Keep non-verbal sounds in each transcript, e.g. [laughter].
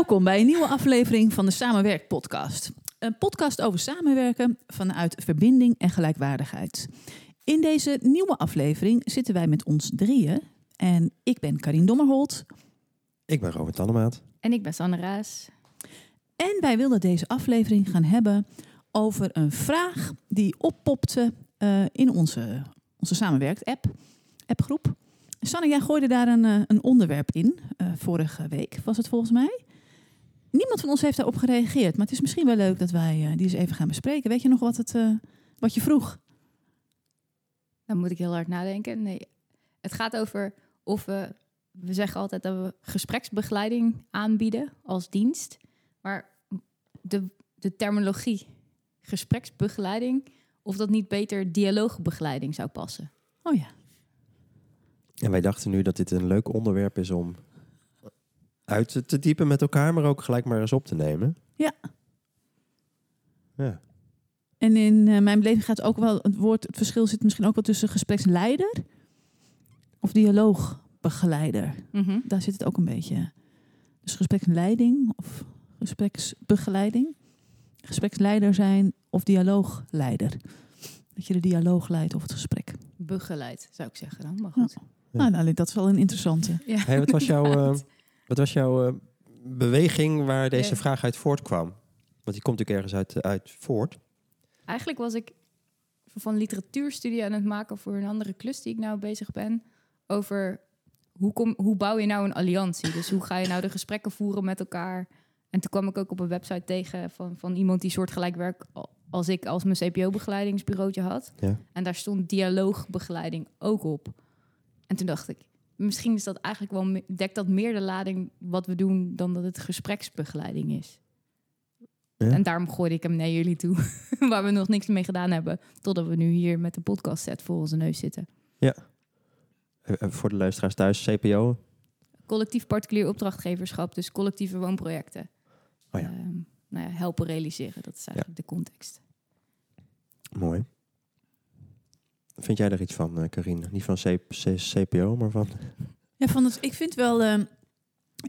Welkom bij een nieuwe aflevering van de Samenwerk Podcast. Een podcast over samenwerken vanuit verbinding en gelijkwaardigheid. In deze nieuwe aflevering zitten wij met ons drieën. En ik ben Karin Dommerholt. Ik ben Robert Tannemaat. En ik ben Sanne Raas. En wij willen deze aflevering gaan hebben over een vraag die oppopte uh, in onze, onze Samenwerkt-app, appgroep. Sanne, jij gooide daar een, uh, een onderwerp in. Uh, vorige week was het volgens mij. Niemand van ons heeft daarop gereageerd. Maar het is misschien wel leuk dat wij die eens even gaan bespreken. Weet je nog wat, het, wat je vroeg? Dan moet ik heel hard nadenken. Nee, het gaat over of we... We zeggen altijd dat we gespreksbegeleiding aanbieden als dienst. Maar de, de terminologie gespreksbegeleiding... of dat niet beter dialoogbegeleiding zou passen. Oh ja. En wij dachten nu dat dit een leuk onderwerp is om uit te diepen met elkaar, maar ook gelijk maar eens op te nemen. Ja. Ja. En in uh, mijn beleving gaat ook wel het woord, het verschil zit misschien ook wel tussen gespreksleider of dialoogbegeleider. Mm -hmm. Daar zit het ook een beetje. Dus gespreksleiding of gespreksbegeleiding. Gespreksleider zijn of dialoogleider. Dat je de dialoog leidt of het gesprek. Begeleid, zou ik zeggen dan. Maar goed. Ja. Nou, nou, dat is wel een interessante. Ja. Hey, wat was jouw, [laughs] uh, wat was jouw uh, beweging waar deze Ja. vraag uit voortkwam? Want die komt natuurlijk ergens uit, uit voort. Eigenlijk was ik van literatuurstudie aan het maken voor een andere klus die ik nou bezig ben. Over hoe, kom, hoe bouw je nou een alliantie? Dus hoe ga je nou de gesprekken voeren met elkaar? En toen kwam ik ook op een website tegen van, van iemand die soortgelijk werk als ik als mijn CPO-begeleidingsbureautje had. Ja. En daar stond dialoogbegeleiding ook op. En toen dacht ik, misschien is dat eigenlijk wel dekt dat meer de lading wat we doen dan dat het gespreksbegeleiding is. Ja. En daarom gooide ik hem naar jullie toe, [laughs] waar we nog niks mee gedaan hebben, totdat we nu hier met de podcast set voor onze neus zitten. Eh, eh, voor de luisteraars thuis, CPO. Collectief particulier opdrachtgeverschap, dus collectieve woonprojecten. Oh ja. Ehm, nou ja, helpen realiseren, dat is eigenlijk de context. Mooi. Vind jij er iets van, eh Karine? Niet van C- C- CPO, maar van... Ja, van het, ik vind wel. ehm,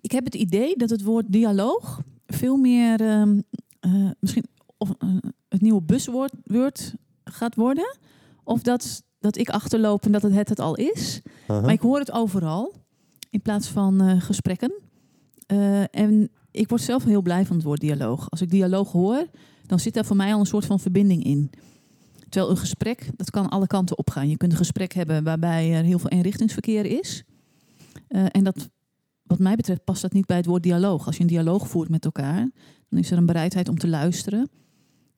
ik heb het idee dat het woord dialoog veel meer ehm, eh, misschien of, eh, het nieuwe buswoord woord gaat worden. Of dat, dat ik achterloop en dat het het, het al is. Maar ik hoor het overal in plaats van eh, gesprekken. Eh, en ik word zelf heel blij van het woord dialoog. Als ik dialoog hoor, dan zit daar voor mij al een soort van verbinding in. Terwijl een gesprek, dat kan alle kanten opgaan. Je kunt een gesprek hebben waarbij er heel veel eenrichtingsverkeer is. Eh, en dat, wat mij betreft, past dat niet bij het woord dialoog. Als je een dialoog voert met elkaar, dan is er een bereidheid om te luisteren.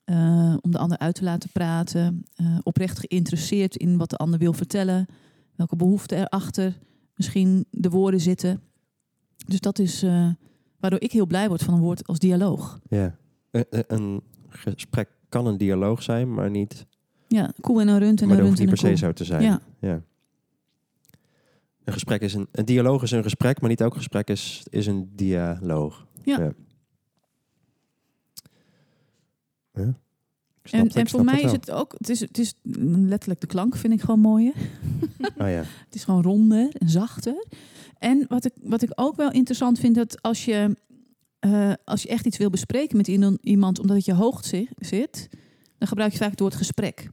eh, om de ander uit te laten praten. eh, oprecht geïnteresseerd in wat de ander wil vertellen. Welke behoeften erachter misschien de woorden zitten. Dus dat is waardoor ik heel blij word van een woord als dialoog. Ja. Een gesprek kan een dialoog zijn, maar niet... Ja, koe en een rund en maar een dat hoeft rund niet per se zo te zijn. Ja. Ja. Een gesprek is een... Een dialoog is een gesprek, maar niet elk gesprek is, is een dialoog. Ja. Ja. Ja. Ik snap En, en voor mij is het ook, het is, het is letterlijk de klank vind ik gewoon mooier. [laughs] Oh ja. [laughs] Het is gewoon ronder en zachter. En wat ik, wat ik ook wel interessant vind, dat als je, eh, als je echt iets wil bespreken met iemand- omdat het je hoog zi- zit, dan gebruik je vaak het woord gesprek.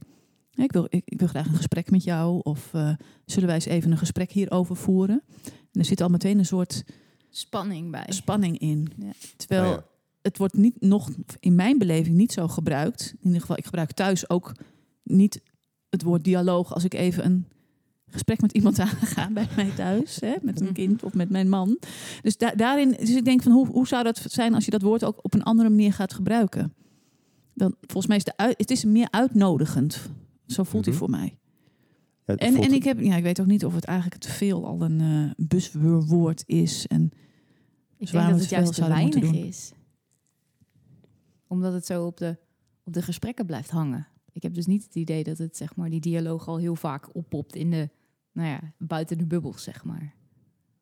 Ik wil, ik, ik wil graag een gesprek met jou, of eh, zullen wij eens even een gesprek hierover voeren? En er zit al meteen een soort Spanning bij. spanning in. Ja. Terwijl Oh ja. het wordt niet nog in mijn beleving niet zo gebruikt. In ieder geval, ik gebruik thuis ook niet het woord dialoog als ik even een gesprek met iemand [laughs] aanga bij mij thuis, hè, met een kind of met mijn man. Dus da- daarin, dus ik denk van hoe, hoe zou dat zijn als je dat woord ook op een andere manier gaat gebruiken? Dan volgens mij is de uit, het is meer uitnodigend. Zo voelt hij Mhm. voor mij. Ja, En, en ik heb, ja, ik weet ook niet of het eigenlijk te veel al een eh buswoord is. En Ik denk dat het juist te weinig is. Omdat het zo op de, op de gesprekken blijft hangen. Ik heb dus niet het idee dat het, zeg maar, die dialoog al heel vaak oppopt in de, nou ja, buiten de bubbels, zeg maar.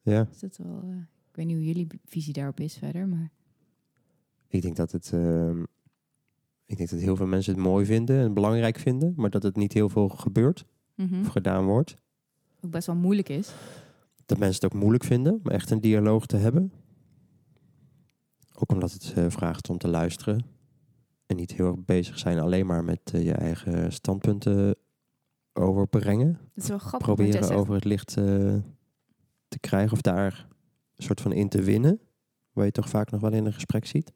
ja. Is dat wel, eh, ik weet niet hoe jullie visie daarop is verder, maar... Ik denk dat het. ehm, ik denk dat heel veel mensen het mooi vinden en belangrijk vinden, maar dat het niet heel veel gebeurt Mhm. of gedaan wordt. Ook best wel moeilijk is. Dat mensen het ook moeilijk vinden om echt een dialoog te hebben. Ook omdat het eh, vraagt om te luisteren. En niet heel erg bezig zijn alleen maar met eh, je eigen standpunten overbrengen. Het is wel grappig. Proberen zegt- over het licht eh, te krijgen of daar een soort van in te winnen. Waar je toch vaak nog wel in een gesprek ziet.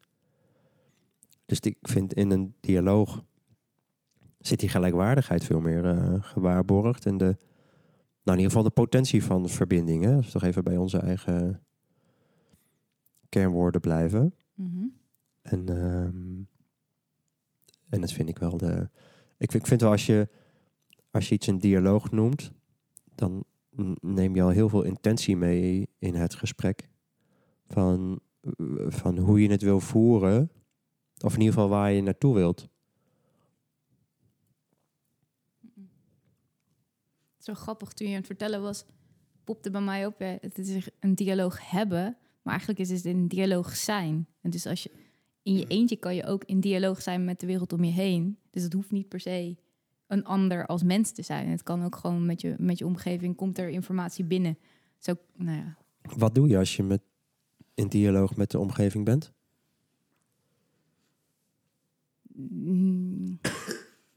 Dus ik vind in een dialoog zit die gelijkwaardigheid veel meer eh, gewaarborgd. En de, nou in ieder geval de potentie van verbinding. Hè? Als we toch even bij onze eigen kernwoorden blijven. Mhm. En, ehm, en dat vind ik wel de. Ik vind, ik vind wel als je, als je iets een dialoog noemt, dan neem je al heel veel intentie mee in het gesprek. Van, van hoe je het wil voeren, of in ieder geval waar je naartoe wilt. Zo grappig, toen je aan het vertellen was, popte bij mij op. Het is een dialoog hebben, maar eigenlijk is het een dialoog zijn. En dus als je in je eentje kan je ook in dialoog zijn met de wereld om je heen. Dus het hoeft niet per se een ander als mens te zijn. Het kan ook gewoon met je, met je omgeving, komt er informatie binnen. Zo, nou ja, Wat doe je als je met, in dialoog met de omgeving bent? Mm,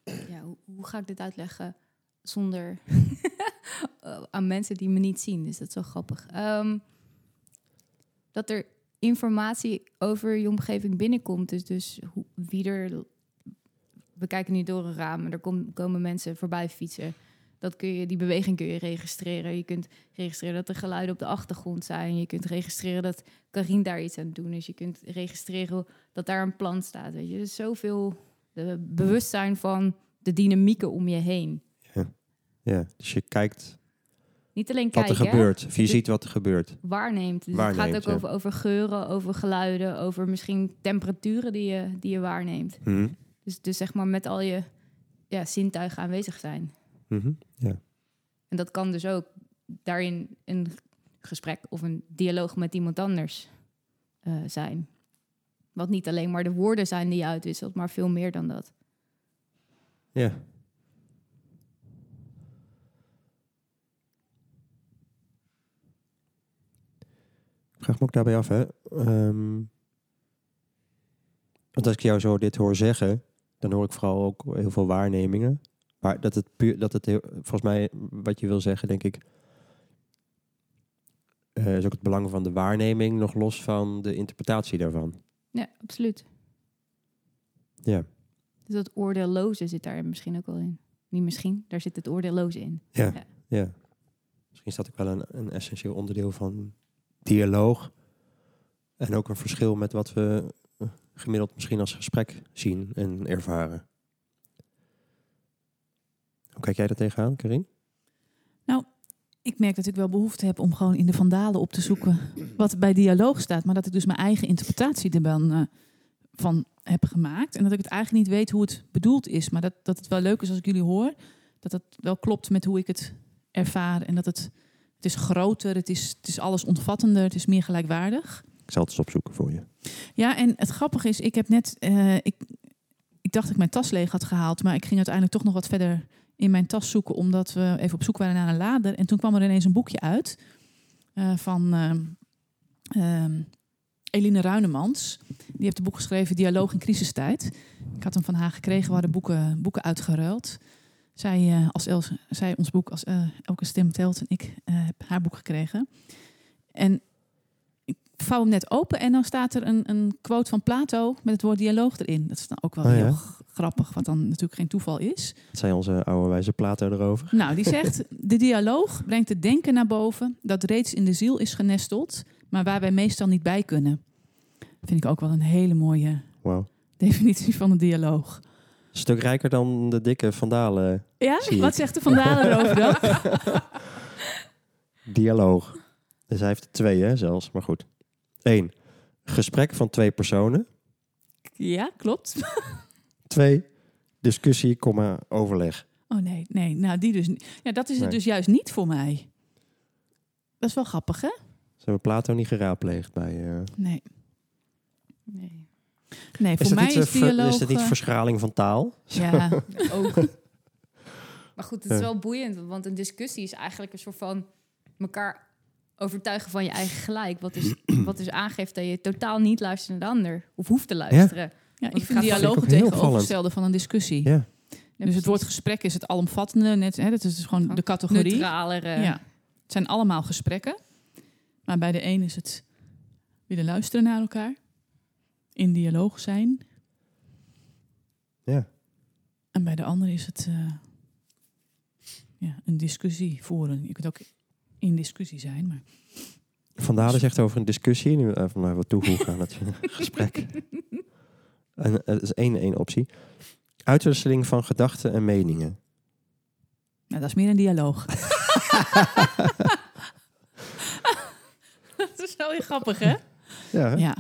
ja, ga ik dit uitleggen zonder [laughs] eh, aan mensen die me niet zien? Dus dat is wel grappig. Ehm, dat er informatie over je omgeving binnenkomt. Dus, dus hoe, wie er. We kijken nu door een raam en er kom- komen mensen voorbij fietsen. Dat kun je, die beweging kun je registreren. Je kunt registreren dat er geluiden op de achtergrond zijn. Je kunt registreren dat Karien daar iets aan het doen is. Je kunt registreren dat daar een plant staat. Weet je? Dus zoveel eh, bewustzijn van de dynamieken om je heen. Ja, dus je kijkt Niet alleen wat kijken, er hè, gebeurt. Of je Dit- ziet wat er gebeurt. waarneemt. Dus het gaat ook ja. over, over geuren, over geluiden, over misschien temperaturen die je, die je waarneemt. Hm? Dus, dus zeg maar met al je ja, zintuigen aanwezig zijn. Mhm. Ja. En dat kan dus ook daarin een gesprek of een dialoog met iemand anders eh, zijn. Wat niet alleen maar de woorden zijn die je uitwisselt, maar veel meer dan dat. Ja. Ik vraag me ook daarbij af, hè. Ehm, want als ik jou zo dit hoor zeggen, dan hoor ik vooral ook heel veel waarnemingen. Maar dat het puur, dat het heel, volgens mij, wat je wil zeggen, denk ik, eh, is ook het belang van de waarneming nog los van de interpretatie daarvan. Ja, absoluut. Ja. Dus dat oordeelloze zit daar misschien ook wel in. Niet misschien, daar zit het oordeelloze in. Ja, Ja. ja. Misschien is dat ook wel een, een essentieel onderdeel van dialoog. En ook een verschil met wat we eh, gemiddeld misschien als gesprek zien en ervaren. Hoe kijk jij daar tegenaan, Karin? Ik merk dat ik wel behoefte heb om gewoon in de vandalen op te zoeken wat bij dialoog staat. Maar dat ik dus mijn eigen interpretatie er dan eh, van heb gemaakt. En dat ik het eigenlijk niet weet hoe het bedoeld is. Maar dat, dat het wel leuk is als ik jullie hoor. Dat het wel klopt met hoe ik het ervaar. En dat het, het is groter, het is, het is alles omvattender, het is meer gelijkwaardig. Ik zal het eens opzoeken voor je. Ja, en het grappige is, ik heb net, eh, ik, ik dacht dat ik mijn tas leeg had gehaald, maar ik ging uiteindelijk toch nog wat verder in mijn tas zoeken, omdat we even op zoek waren naar een lader. En toen kwam er ineens een boekje uit eh, van ehm, ehm, Eline Ruinemans. Die heeft een boek geschreven, Dialoog in crisistijd. Ik had hem van haar gekregen, we hadden boeken, boeken uitgeruild. Zij, eh, als Els, zij ons boek als eh, Elke Stem Telt en ik eh, heb haar boek gekregen. En ik vouw hem net open en dan staat er een, een quote van Plato met het woord dialoog erin. Dat is dan ook wel Oh heel grappig, wat dan natuurlijk geen toeval is. Wat zei onze oude wijze Plato erover? Nou, die zegt: [laughs] De dialoog brengt het denken naar boven dat reeds in de ziel is genesteld, maar waar wij meestal niet bij kunnen. Vind ik ook wel een hele mooie Wauw. definitie van een dialoog. Een stuk rijker dan de dikke vandalen Ja, wat zegt de Vandalen erover dan? [laughs] dialoog. Dus hij heeft er twee, hè, zelfs. Maar goed. Eén. Gesprek van twee personen. Ja, klopt. Twee. Discussie, comma, overleg. Oh nee, nee, nou die dus. Ja, dat is het Nee. dus juist niet voor mij. Dat is wel grappig, hè? Ze hebben Plato niet geraadpleegd bij... eh, Nee, Nee. nee Is voor dat, mij niet, is ver- dialoog... is dat niet eh, verschraling van taal? ja, [laughs] Ook. Maar goed, het is wel boeiend, want een discussie is eigenlijk een soort van elkaar overtuigen van je eigen gelijk. Wat dus, [clears throat] wat dus aangeeft dat je totaal niet luistert naar de ander. Of hoeft te luisteren. Ja, ik vind dialoog het tegenovergestelde van een discussie. Ja. Dus het woord gesprek is het alomvattende. Net, hè, dat is dus gewoon de categorie. neutraler. Ja. Het zijn allemaal gesprekken. Maar bij de een is het willen luisteren naar elkaar. In dialoog zijn. Ja. En bij de ander is het eh, ja, een discussie voeren. Je kunt ook in discussie zijn. Maar Van Dalen zegt over een discussie. Nu even maar wat toevoegen aan het [laughs] gesprek. En, eh, dat is één, één optie. Uitwisseling van gedachten en meningen. nou, dat is meer een dialoog. [laughs] dat is wel heel grappig, hè? [laughs] Ja, hè? Ja.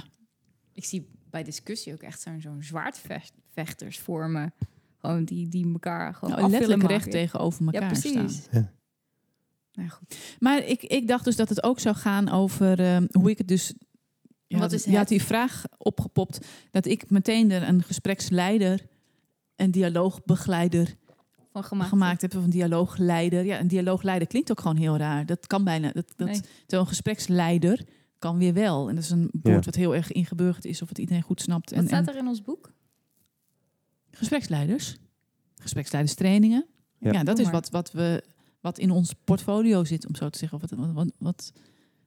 Ik zie bij discussie ook echt zo'n zo'n zwaardvechters vormen. Gewoon die, die elkaar gewoon Nou, letterlijk recht tegenover elkaar Ja, precies. staan. Ja. Nou, goed. Maar ik, ik dacht dus dat het ook zou gaan over eh, hoe ik het dus... Je, Wat had, is je had die vraag opgepopt dat ik meteen er een gespreksleider, een dialoogbegeleider Van gemaakt. gemaakt heb. Of een dialoogleider. Ja, een dialoogleider klinkt ook gewoon heel raar. Dat kan bijna. Dat, dat, Nee. Terwijl een gespreksleider kan weer wel. En dat is een woord Ja. wat heel erg ingeburgerd is of het iedereen goed snapt. Wat En, staat er in ons boek? gespreksleiders, gespreksleiderstrainingen. Ja. Ja, dat is wat, wat, we, wat in ons portfolio zit, om zo te zeggen. Wat, wat, wat,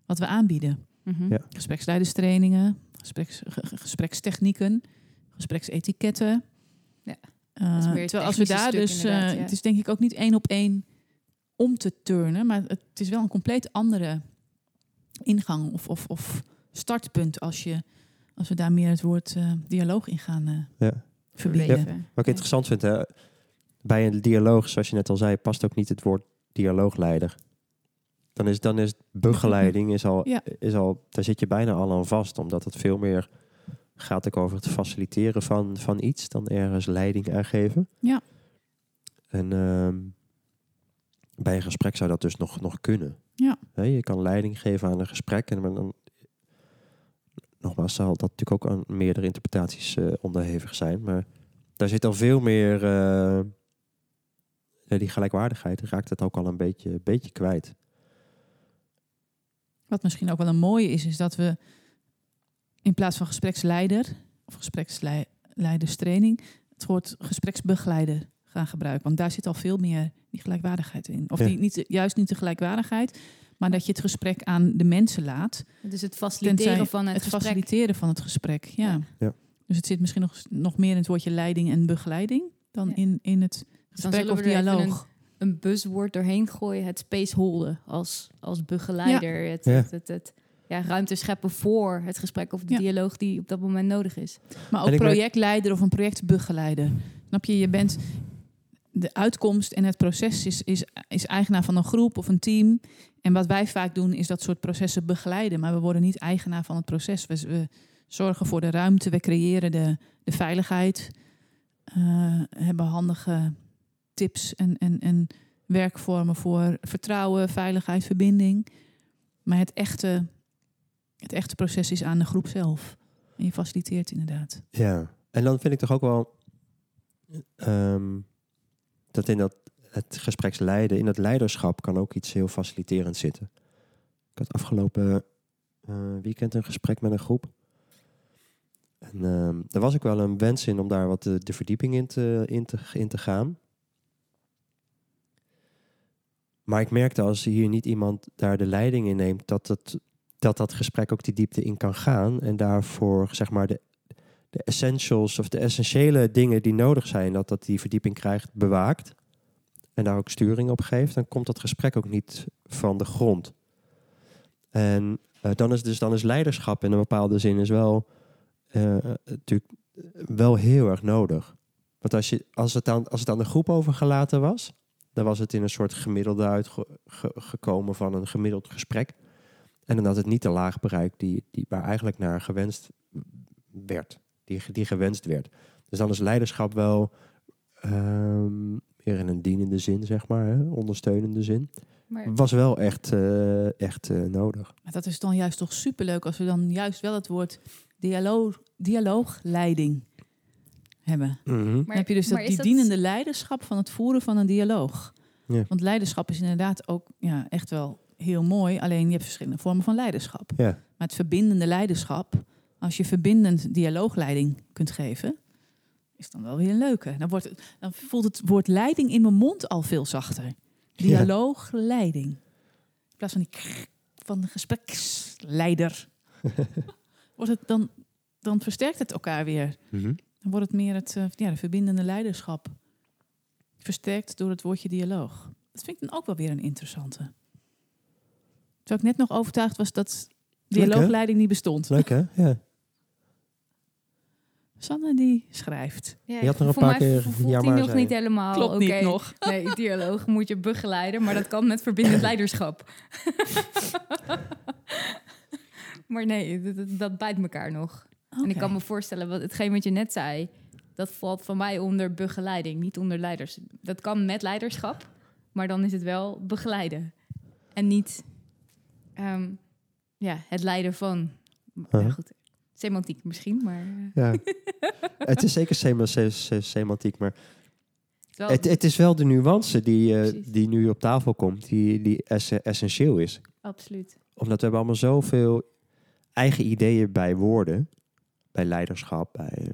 wat we aanbieden. Mhm. Ja. Gespreksleiderstrainingen, gespreks, ge- ge- gesprekstechnieken, gespreksetiketten. Eh, terwijl als we daar dus, eh, ja. het is denk ik ook niet één op één om te turnen, maar het is wel een compleet andere ingang of, of, of startpunt als, je, als we daar meer het woord eh, dialoog in gaan eh, Ja. verbinden. Wat ik interessant vind, hè, bij een dialoog, zoals je net al zei, past ook niet het woord dialoogleider. Dan is, dan is begeleiding, [laughs] is al, Ja. is al, daar zit je bijna al aan vast, omdat het veel meer gaat ook over het faciliteren van, van iets dan ergens leiding aan geven. Ja. En ehm, bij een gesprek zou dat dus nog, nog kunnen. Ja. Hè, je kan leiding geven aan een gesprek en dan, nogmaals, zal dat natuurlijk ook aan meerdere interpretaties eh, onderhevig zijn, maar daar zit al veel meer ja, die gelijkwaardigheid raakt het ook al een beetje, beetje kwijt. Wat misschien ook wel een mooie is, is dat we in plaats van gespreksleider of gespreksleiderstraining het woord gespreksbegeleider gaan gebruiken. Want daar zit al veel meer die gelijkwaardigheid in. Of Ja. die, niet, juist niet de gelijkwaardigheid, maar dat je het gesprek aan de mensen laat. Dus het faciliteren van het, Het, gesprek. faciliteren van het gesprek, ja. Ja. Ja. Dus het zit misschien nog, nog meer in het woordje leiding en begeleiding dan Ja. in, in het gesprek zullen of we er even dialoog. Een buzzwoord doorheen gooien. Het spaceholden als, als begeleider. Het, het, het- ja, ruimte scheppen voor het gesprek of de Ja. dialoog die op dat moment nodig is. Maar ook projectleider of een projectbegeleider. Snap je? Je bent de uitkomst en het proces is, is, is eigenaar van een groep of een team. En wat wij vaak doen is dat soort processen begeleiden. Maar we worden niet eigenaar van het proces. We, we zorgen voor de ruimte, we creëren de, de veiligheid. eh, hebben handige tips en, en, en werkvormen voor vertrouwen, veiligheid, verbinding. Maar het echte, het echte proces is aan de groep zelf. En je faciliteert inderdaad. Ja, en dan vind ik toch ook wel ehm, dat in dat het gespreksleiden, in dat leiderschap kan ook iets heel faciliterends zitten. Ik had afgelopen eh, weekend een gesprek met een groep. En ehm er was ook wel een wens in om daar wat de, de verdieping in te, in, te, in te gaan. Maar ik merkte als hier niet iemand daar de leiding in neemt, dat, het, dat dat gesprek ook die diepte in kan gaan. En daarvoor zeg maar de de essentials of de essentiële dingen die nodig zijn, dat dat die verdieping krijgt, bewaakt. En daar ook sturing op geeft, dan komt dat gesprek ook niet van de grond. En eh, dan is dus dan is leiderschap in een bepaalde zin is wel eh, natuurlijk wel heel erg nodig. Want als, je, als, het aan, als het aan de groep overgelaten was, dan was het in een soort gemiddelde uitgekomen van een gemiddeld gesprek. En dan had het niet de laag bereikt die, die waar eigenlijk naar gewenst werd die, die gewenst werd. Dus dan is leiderschap wel ehm meer in een dienende zin, zeg maar, hè? ondersteunende zin. Maar Was wel echt, eh, echt eh, nodig. Maar dat is dan juist toch superleuk als we dan juist wel het woord dialoog, dialoogleiding hebben. Maar- dan heb je dus dat, maar die dat- dienende leiderschap van het voeren van een dialoog. Ja. Want leiderschap is inderdaad ook ja, echt wel heel mooi. Alleen je hebt verschillende vormen van leiderschap. Ja. Maar het verbindende leiderschap, als je verbindend dialoogleiding kunt geven, is dan wel weer een leuke. Dan, wordt het, dan voelt het woord leiding in mijn mond al veel zachter. Dialoogleiding. In plaats van die krrr van de gespreksleider. [laughs] wordt het dan, dan versterkt het elkaar weer. Mhm. Dan wordt het meer het eh, ja, de verbindende leiderschap. Versterkt door het woordje dialoog. Dat vind ik dan ook wel weer een interessante. Terwijl ik net nog overtuigd was dat dialoogleiding niet bestond. Leuk hè? Ja. [laughs] Sanne die schrijft. Ja, Je had nog een paar keer ja maar nog zei niet helemaal Klopt oké. niet nog. [laughs] Nee, dialoog moet je begeleiden, maar dat kan met verbindend leiderschap. [laughs] maar nee, dat, dat, dat bijt elkaar nog. En ik kan me voorstellen, wat, hetgeen wat je net zei, dat valt van mij onder begeleiding, niet onder leiders. Dat kan met leiderschap, maar dan is het wel begeleiden. En niet ehm, ja, het leiden van. Ja, goed, semantiek misschien, maar eh, Ja. [laughs] het is zeker sema- se- se- semantiek, maar het is wel- het, het is wel de nuance die, Precies. die nu op tafel komt, die, die ess- essentieel is. absoluut. Omdat we hebben allemaal zoveel eigen ideeën bij woorden, bij leiderschap, bij eh,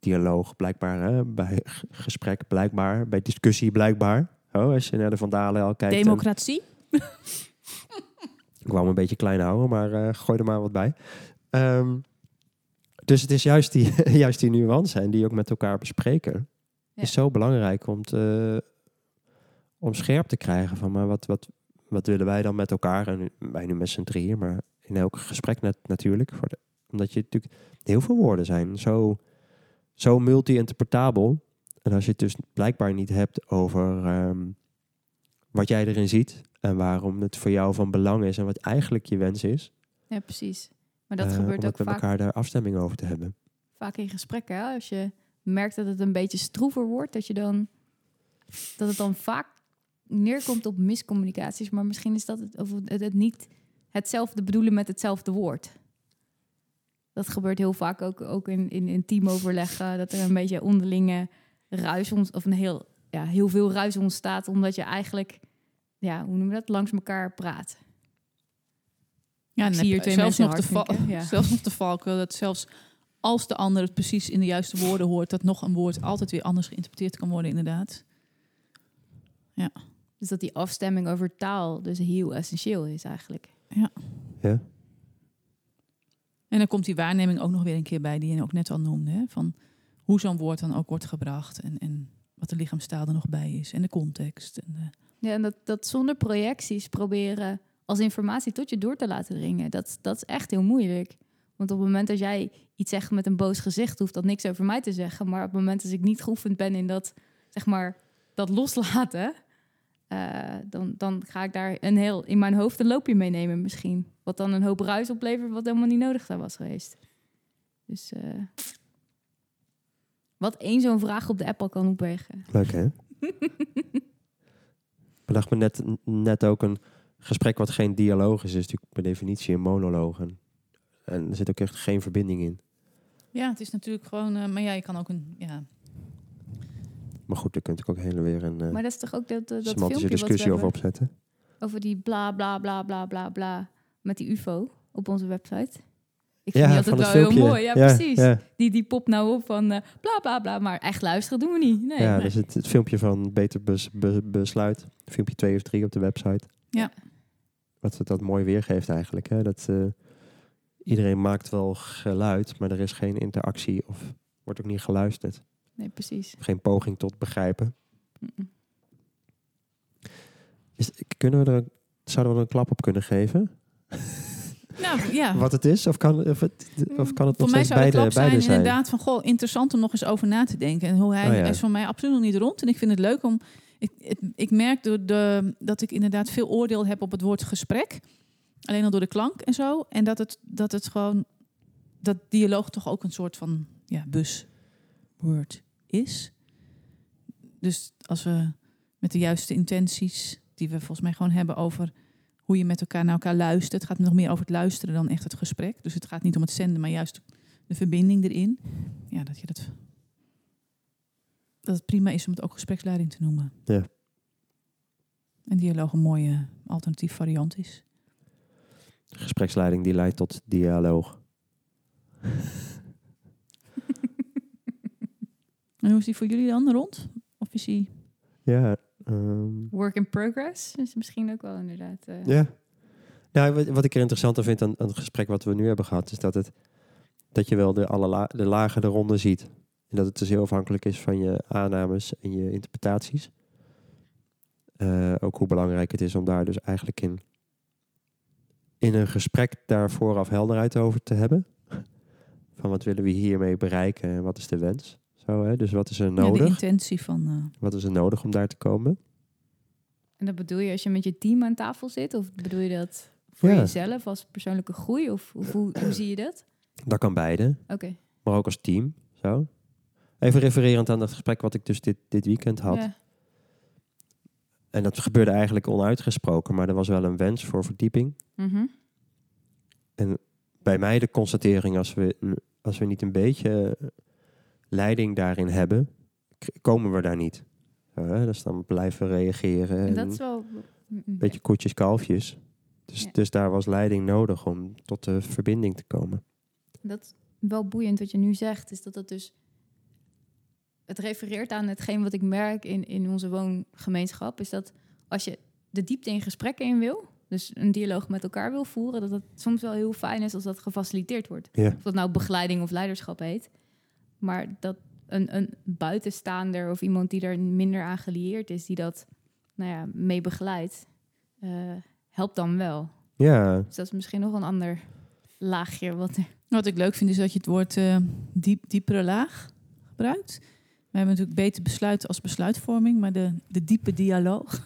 dialoog blijkbaar, hè, bij gesprek blijkbaar, bij discussie blijkbaar. Oh, als je naar de Vandalen al kijkt. en- Democratie. [laughs] Ik wou hem een beetje klein houden, maar eh, gooi er maar wat bij. Ehm, dus het is juist die, [laughs] juist die nuance en die ook met elkaar bespreken. Ja. Is zo belangrijk om, te, om scherp te krijgen van maar wat, wat, wat willen wij dan met elkaar. En nu- wij nu met z'n drieën, maar in elk gesprek net, natuurlijk. Voor de, omdat je natuurlijk heel veel woorden zijn. Zo, zo multi-interpretabel. En als je het dus blijkbaar niet hebt over ehm, wat jij erin ziet en waarom het voor jou van belang is en wat eigenlijk je wens is. Ja, precies. Maar dat eh, gebeurt ook met vaak, elkaar daar afstemming over te hebben. vaak in gesprekken. Hè? Als je merkt dat het een beetje stroever wordt, dat, je dan, dat het dan vaak neerkomt op miscommunicaties. Maar misschien is dat het, of het, het niet hetzelfde bedoelen met hetzelfde woord. Dat gebeurt heel vaak ook, ook in, in, in teamoverleggen. Dat er een beetje onderlinge ruis of een heel, ja, heel veel ruis ontstaat. Omdat je eigenlijk, ja, hoe noem je dat, langs elkaar praat. Ja, Ik dan zie hier heb je twee zelfs nog, de ja. zelfs nog de valkuil dat zelfs als de ander het precies in de juiste woorden hoort, dat nog een woord altijd weer anders geïnterpreteerd kan worden, inderdaad. Dus dat die afstemming over taal dus heel essentieel is eigenlijk. Ja? En dan komt die waarneming ook nog weer een keer bij, die je ook net al noemde. Hè? Van hoe zo'n woord dan ook wordt gebracht en, en wat de lichaamstaal er nog bij is en de context. En de, Ja, en dat, dat zonder projecties proberen als informatie tot je door te laten dringen, dat, dat is echt heel moeilijk. Want op het moment dat jij iets zegt met een boos gezicht, hoeft dat niks over mij te zeggen. Maar op het moment dat ik niet geoefend ben in dat, zeg maar, dat loslaten, eh, dan, dan ga ik daar een heel in mijn hoofd een loopje meenemen misschien. Wat dan een hoop ruis oplevert, wat helemaal niet nodig zou was geweest. Dus eh, wat één zo'n vraag op de app al kan opwegen. Leuk hè? [laughs] Bedacht me net, net ook een gesprek wat geen dialoog is, is natuurlijk per definitie een monoloog. En, en er zit ook echt geen verbinding in. ja, het is natuurlijk gewoon, eh, maar ja, je kan ook een, ja, Maar goed, daar kunt ik ook hele weer een eh, Maar dat is toch ook dat, dat, semantische filmpje wat we discussie over opzetten. over die bla bla bla bla bla bla met die UFO op onze website. Ik Ja, vind die van altijd het wel heel filmpje. mooi. Ja, Ja, precies. ja. Die, die pop nou op van eh, bla bla bla, maar echt luisteren doen we niet. Nee. ja, nee. dus het, het filmpje van Beter Bes, Be- Besluit. Filmpje 2 of 3 op de website. Ja. Wat het dat mooi weergeeft eigenlijk. Hè? Dat, eh, iedereen maakt wel geluid, maar er is geen interactie of wordt ook niet geluisterd. Nee, precies. Geen poging tot begrijpen. Is, kunnen we er, zouden we er een klap op kunnen geven? [laughs] nou ja. Wat het is? Of kan, of het, of kan het Voor nog mij zou de beide, klap zijn beide zijn? inderdaad van, goh, interessant om nog eens over na te denken. En hoe hij, Oh ja. hij is voor mij absoluut nog niet rond. En ik vind het leuk om, ik, het- ik merk door de, dat ik inderdaad veel oordeel heb op het woord gesprek. Alleen al door de klank en zo. En dat het, dat het gewoon, dat dialoog toch ook een soort van, ja, busword is. Dus als we met de juiste intenties, die we volgens mij gewoon hebben over hoe je met elkaar naar elkaar luistert. Het gaat nog meer over het luisteren dan echt het gesprek. Dus het gaat niet om het zenden, maar juist de verbinding erin. Ja, dat je dat. Dat het prima is om het ook gespreksleiding te noemen. Ja. En dialoog een mooie alternatief variant is. Gespreksleiding die leidt tot dialoog. [laughs] En hoe is die voor jullie dan rond? Of is die... Ja. Ehm, Work in progress is misschien ook wel inderdaad. eh, Ja. Nou, wat, wat ik er interessanter vind aan, aan het gesprek wat we nu hebben gehad, is dat, het, dat je wel de, alle la, de lagen eronder ziet. En dat het dus heel afhankelijk is van je aannames en je interpretaties. Eh, ook hoe belangrijk het is om daar dus eigenlijk in, in een gesprek daar vooraf helderheid over te hebben. [laughs] Van wat willen we hiermee bereiken en wat is de wens. Zo, hè? Dus wat is er Ja, de nodig? intentie van... eh, wat is er nodig om daar te komen? En dat bedoel je als je met je team aan tafel zit? Of bedoel je dat voor Ja. jezelf als persoonlijke groei? Of, of hoe, hoe zie je dat? Dat kan beide. Oké. maar ook als team. Zo. Even refererend aan dat gesprek wat ik dus dit, dit weekend had. Ja. En dat gebeurde eigenlijk onuitgesproken, maar er was wel een wens voor verdieping. Mhm. Bij mij de constatering, als we, als we niet een beetje leiding daarin hebben, komen we daar niet. Hè? Dus dan blijven reageren. En En dat is wel... Een beetje koetjes, kalfjes. Dus, Ja. dus daar was leiding nodig om tot de verbinding te komen. Dat is wel boeiend wat je nu zegt, is dat het dus... Het refereert aan hetgeen wat ik merk in, in onze woongemeenschap, is dat als je de diepte in gesprekken in wil, dus een dialoog met elkaar wil voeren, dat het soms wel heel fijn is als dat gefaciliteerd wordt. Ja. Of dat nou begeleiding of leiderschap heet. Maar dat een, een buitenstaander of iemand die er minder aan gelieerd is, die dat nou ja, mee begeleidt, eh, helpt dan wel. Ja, Dus dat is misschien nog een ander laagje wat er Wat ik leuk vind is dat je het woord eh, diep, diepere laag gebruikt. We hebben natuurlijk beter besluiten als besluitvorming, maar de, de diepe dialoog. [laughs]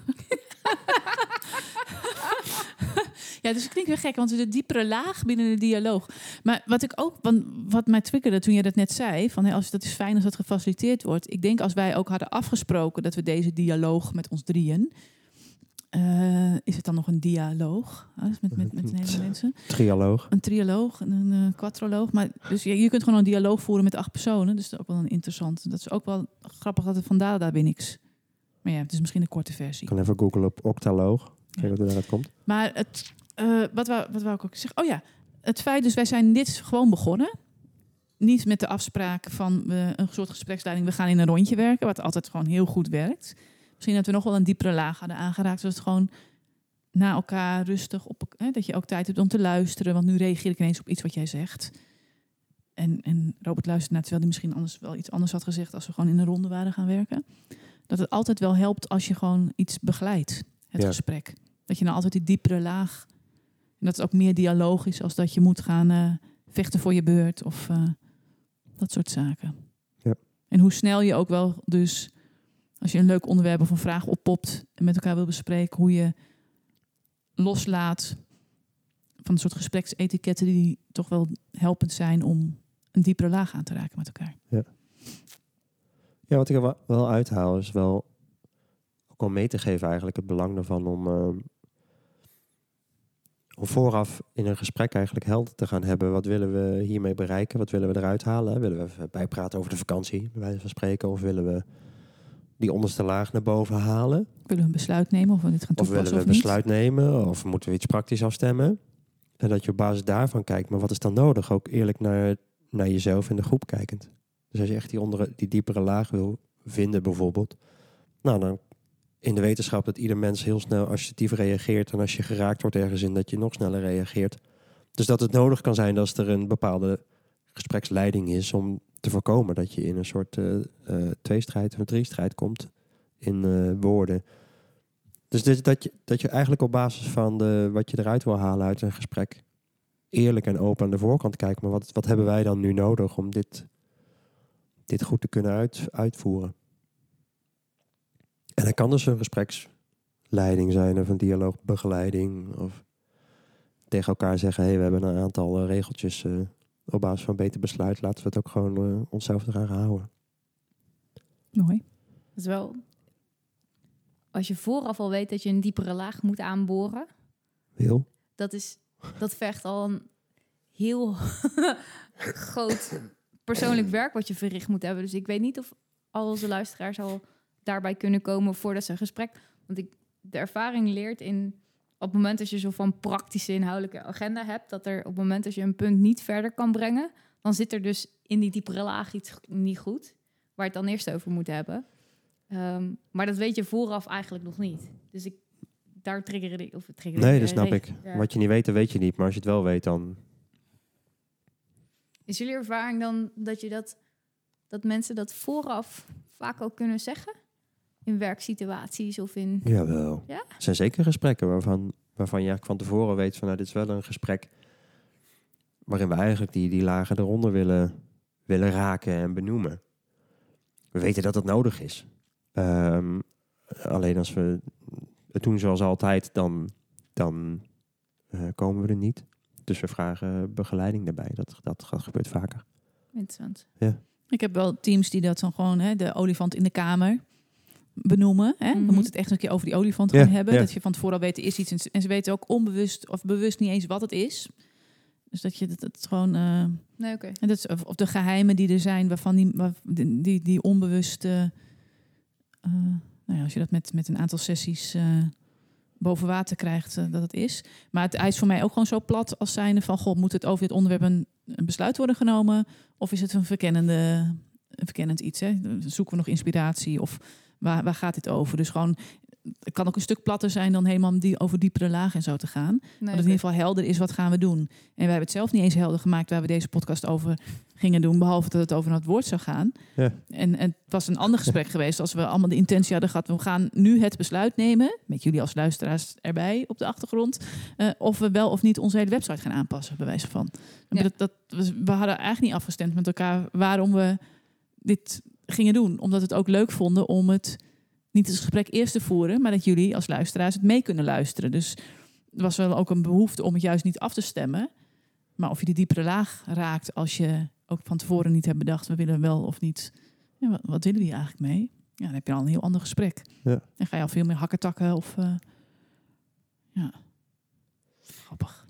ja, dus het klinkt weer gek, want de diepere laag binnen de dialoog. Maar wat ik ook, want wat mij triggerde toen je dat net zei, van hè, als dat is fijn als dat gefaciliteerd wordt. Ik denk als wij ook hadden afgesproken dat we deze dialoog met ons drieën, eh, is het dan nog een dialoog? Dus met, met, met een hele mensen trialoog. een trialoog en een eh quadroloog. Maar dus je, je kunt gewoon een dialoog voeren met acht personen. Dus dat is ook wel een interessant. Dat is ook wel grappig dat het vandaar daar weer niks. Maar ja, het is misschien een korte Ik versie. kan even googlen op octaloog. Ja. Kijken wat er daaruit komt. Maar het, eh, wat, wou, wat wou ik ook zeggen? Oh ja, het feit dus wij zijn dit gewoon begonnen. Niet met de afspraak van een soort gespreksleiding. We gaan in een rondje werken, wat altijd gewoon heel goed werkt. Misschien dat we nog wel een diepere laag hadden aangeraakt. Zodat het gewoon na elkaar rustig op... Hè, dat je ook tijd hebt om te luisteren. Want nu reageer ik ineens op iets wat jij zegt. En, en Robert luistert naar terwijl hij misschien anders wel iets anders had gezegd... als we gewoon in een ronde waren gaan werken. Dat het altijd wel helpt als je gewoon iets begeleidt, het Ja. gesprek. Dat je nou altijd die diepere laag... Dat het ook meer dialoog is als dat je moet gaan eh, vechten voor je beurt of eh, dat soort zaken. Ja. En hoe snel je ook wel dus, als je een leuk onderwerp of een vraag oppopt en met elkaar wil bespreken, hoe je loslaat van een soort gespreksetiketten die toch wel helpend zijn om een diepere laag aan te raken met elkaar. Ja, wat ik er wel- uithaal is wel ook om mee te geven eigenlijk het belang ervan om, ehm, om vooraf in een gesprek eigenlijk helder te gaan hebben. Wat willen we hiermee bereiken? Wat willen we eruit halen? Willen we even bijpraten over de vakantie, bij wijze van spreken? Of willen we die onderste laag naar boven halen? Willen we een besluit nemen of we dit gaan Of willen toepassen we een besluit nemen? Of moeten we iets praktisch afstemmen? En dat je op basis daarvan kijkt, maar wat is dan nodig? Ook eerlijk naar, naar jezelf en de groep kijkend. Dus als je echt die, onder, die diepere laag wil vinden bijvoorbeeld. Nou, dan in de wetenschap dat ieder mens heel snel assertief reageert. En als je geraakt wordt ergens in, dat je nog sneller reageert. Dus dat het nodig kan zijn als er een bepaalde gespreksleiding is om te voorkomen dat je in een soort eh eh, tweestrijd of driestrijd komt in eh, woorden. Dus dat, je, dat je eigenlijk op basis van de, wat je eruit wil halen uit een gesprek eerlijk en open aan de voorkant kijkt. Maar wat, wat hebben wij dan nu nodig om dit, dit goed te kunnen uit, uitvoeren? En dat kan dus een gespreksleiding zijn of een dialoogbegeleiding. Of tegen elkaar zeggen, hey, we hebben een aantal eh, regeltjes eh, op basis van beter besluit. Laten we het ook gewoon eh, onszelf eraan houden. Mooi. Dat is wel... Als je vooraf al weet dat je een diepere laag moet aanboren, Wil? dat, is, dat vergt al een heel [laughs] groot persoonlijk werk wat je verricht moet hebben. Dus ik weet niet of al onze luisteraars al daarbij kunnen komen voordat ze een gesprek... Want ik, de ervaring leert in... op het moment dat je zo van praktische inhoudelijke agenda hebt, dat er op het moment dat je een punt niet verder kan brengen, dan zit er dus in die diepere laag iets niet goed, waar het dan eerst over moet hebben. Ehm, maar dat weet je vooraf eigenlijk nog niet. Dus ik, daar triggeren die, of triggeren Nee, dat eh, snap ik. ja. Wat je niet weet, dat weet je niet. Maar als je het wel weet, dan... Is jullie ervaring dan dat je dat, dat mensen dat vooraf vaak ook kunnen zeggen? In werksituaties of in. Jawel. Ja? Er zijn zeker gesprekken waarvan, waarvan je eigenlijk van tevoren weet van... Nou, dit is wel een gesprek waarin we eigenlijk die, die lagen eronder willen, willen raken en benoemen. We weten dat het nodig is. Ehm, alleen als we het doen zoals altijd, dan, dan eh, komen we er niet. Dus we vragen begeleiding daarbij. Dat, dat gebeurt vaker. Interessant. Ik heb wel teams die dat dan gewoon, hè, de olifant in de kamer benoemen. Hè? Mhm. We moeten het echt een keer over die olifant Ja, gaan hebben. ja. Dat je van tevoren al weet, er is iets. En ze- En ze weten ook onbewust of bewust niet eens wat het is. Dus dat je het, het gewoon... eh, Nee, oké. en dat is, of, of de geheimen die er zijn, waarvan die, waar, die, die, die onbewust... eh, nou ja, als je dat met, met een aantal sessies eh, boven water krijgt, dat het is. Maar het ijs voor mij ook gewoon zo plat als zijnde van... God, moet het over dit onderwerp een, een besluit worden genomen? Of is het een, verkennende, een verkennend iets? Hè? Zoeken we nog inspiratie? Of waar, waar gaat dit over? Dus gewoon... Het kan ook een stuk platter zijn dan helemaal die, over diepere lagen en zo te gaan. Nee, Dat het in ieder geval helder is, wat gaan we doen? En wij hebben het zelf niet eens helder gemaakt waar we deze podcast over gingen doen. Behalve dat het over het woord zou gaan. Ja. En, en het was een ander gesprek [laughs] geweest als we allemaal de intentie hadden gehad. We gaan nu het besluit nemen, met jullie als luisteraars erbij op de achtergrond. eh, of we wel of niet onze hele website gaan aanpassen, bij wijze van. Ja. Dat, we hadden eigenlijk niet afgestemd met elkaar waarom we dit gingen doen. Omdat we het ook leuk vonden om het niet het gesprek eerst te voeren, maar dat jullie als luisteraars het mee kunnen luisteren. Dus er was wel ook een behoefte om het juist niet af te stemmen. Maar of je die diepere laag raakt als je ook van tevoren niet hebt bedacht, we willen wel of niet. Ja, wat, wat willen die eigenlijk mee? Ja, dan heb je al een heel ander gesprek. Ja. Dan ga je al veel meer hakken takken of... eh, ja, grappig.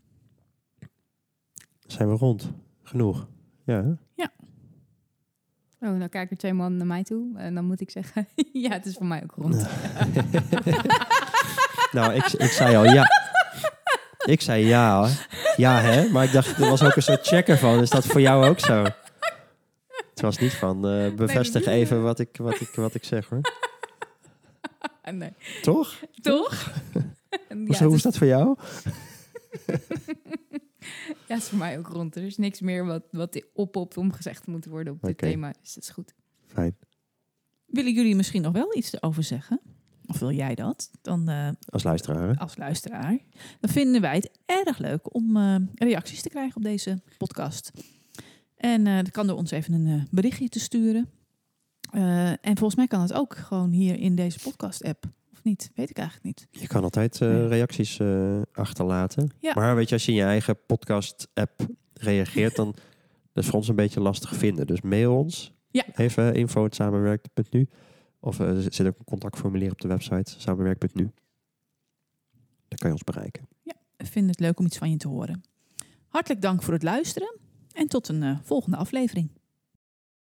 Zijn we rond? Genoeg? Ja? Oh, dan kijken twee mannen naar mij toe. En dan moet ik zeggen, [laughs] ja, het is voor mij ook rond. [laughs] Nou, ik, ik zei al ja. Ik zei ja hoor. Ja hè, maar ik dacht, er was ook een soort checker van. Is dat voor jou ook zo? Het was niet van, eh, bevestig even wat ik, wat, ik, wat ik zeg hoor. [laughs] Nee. Toch? Toch? ja, Hoe, is dat voor jou? Ja, is voor mij ook rond. Er is niks meer wat, wat oppopt om gezegd te moeten worden op dit thema. Dus dat is goed. Fijn. Willen jullie misschien nog wel iets erover zeggen? Of wil jij dat? Dan eh, Als luisteraar. hè? als luisteraar. Dan vinden wij het erg leuk om eh, reacties te krijgen op deze podcast. En eh dat kan door ons even een berichtje te sturen. Eh, en volgens mij kan het ook gewoon hier in deze podcast-app. Of niet? Weet ik eigenlijk niet. Je kan altijd eh, Ja. reacties eh, achterlaten. Ja. Maar weet je, als je in je eigen podcast-app reageert, dan [laughs] dat is voor ons een beetje lastig vinden. Dus mail ons. Ja. Even info.samenwerk.nu. Of eh, er zit ook een contactformulier op de website samenwerk.nu. Dan kan je ons bereiken. Ik vind het leuk om iets van je te horen. Hartelijk dank voor het luisteren. En tot een eh, volgende aflevering.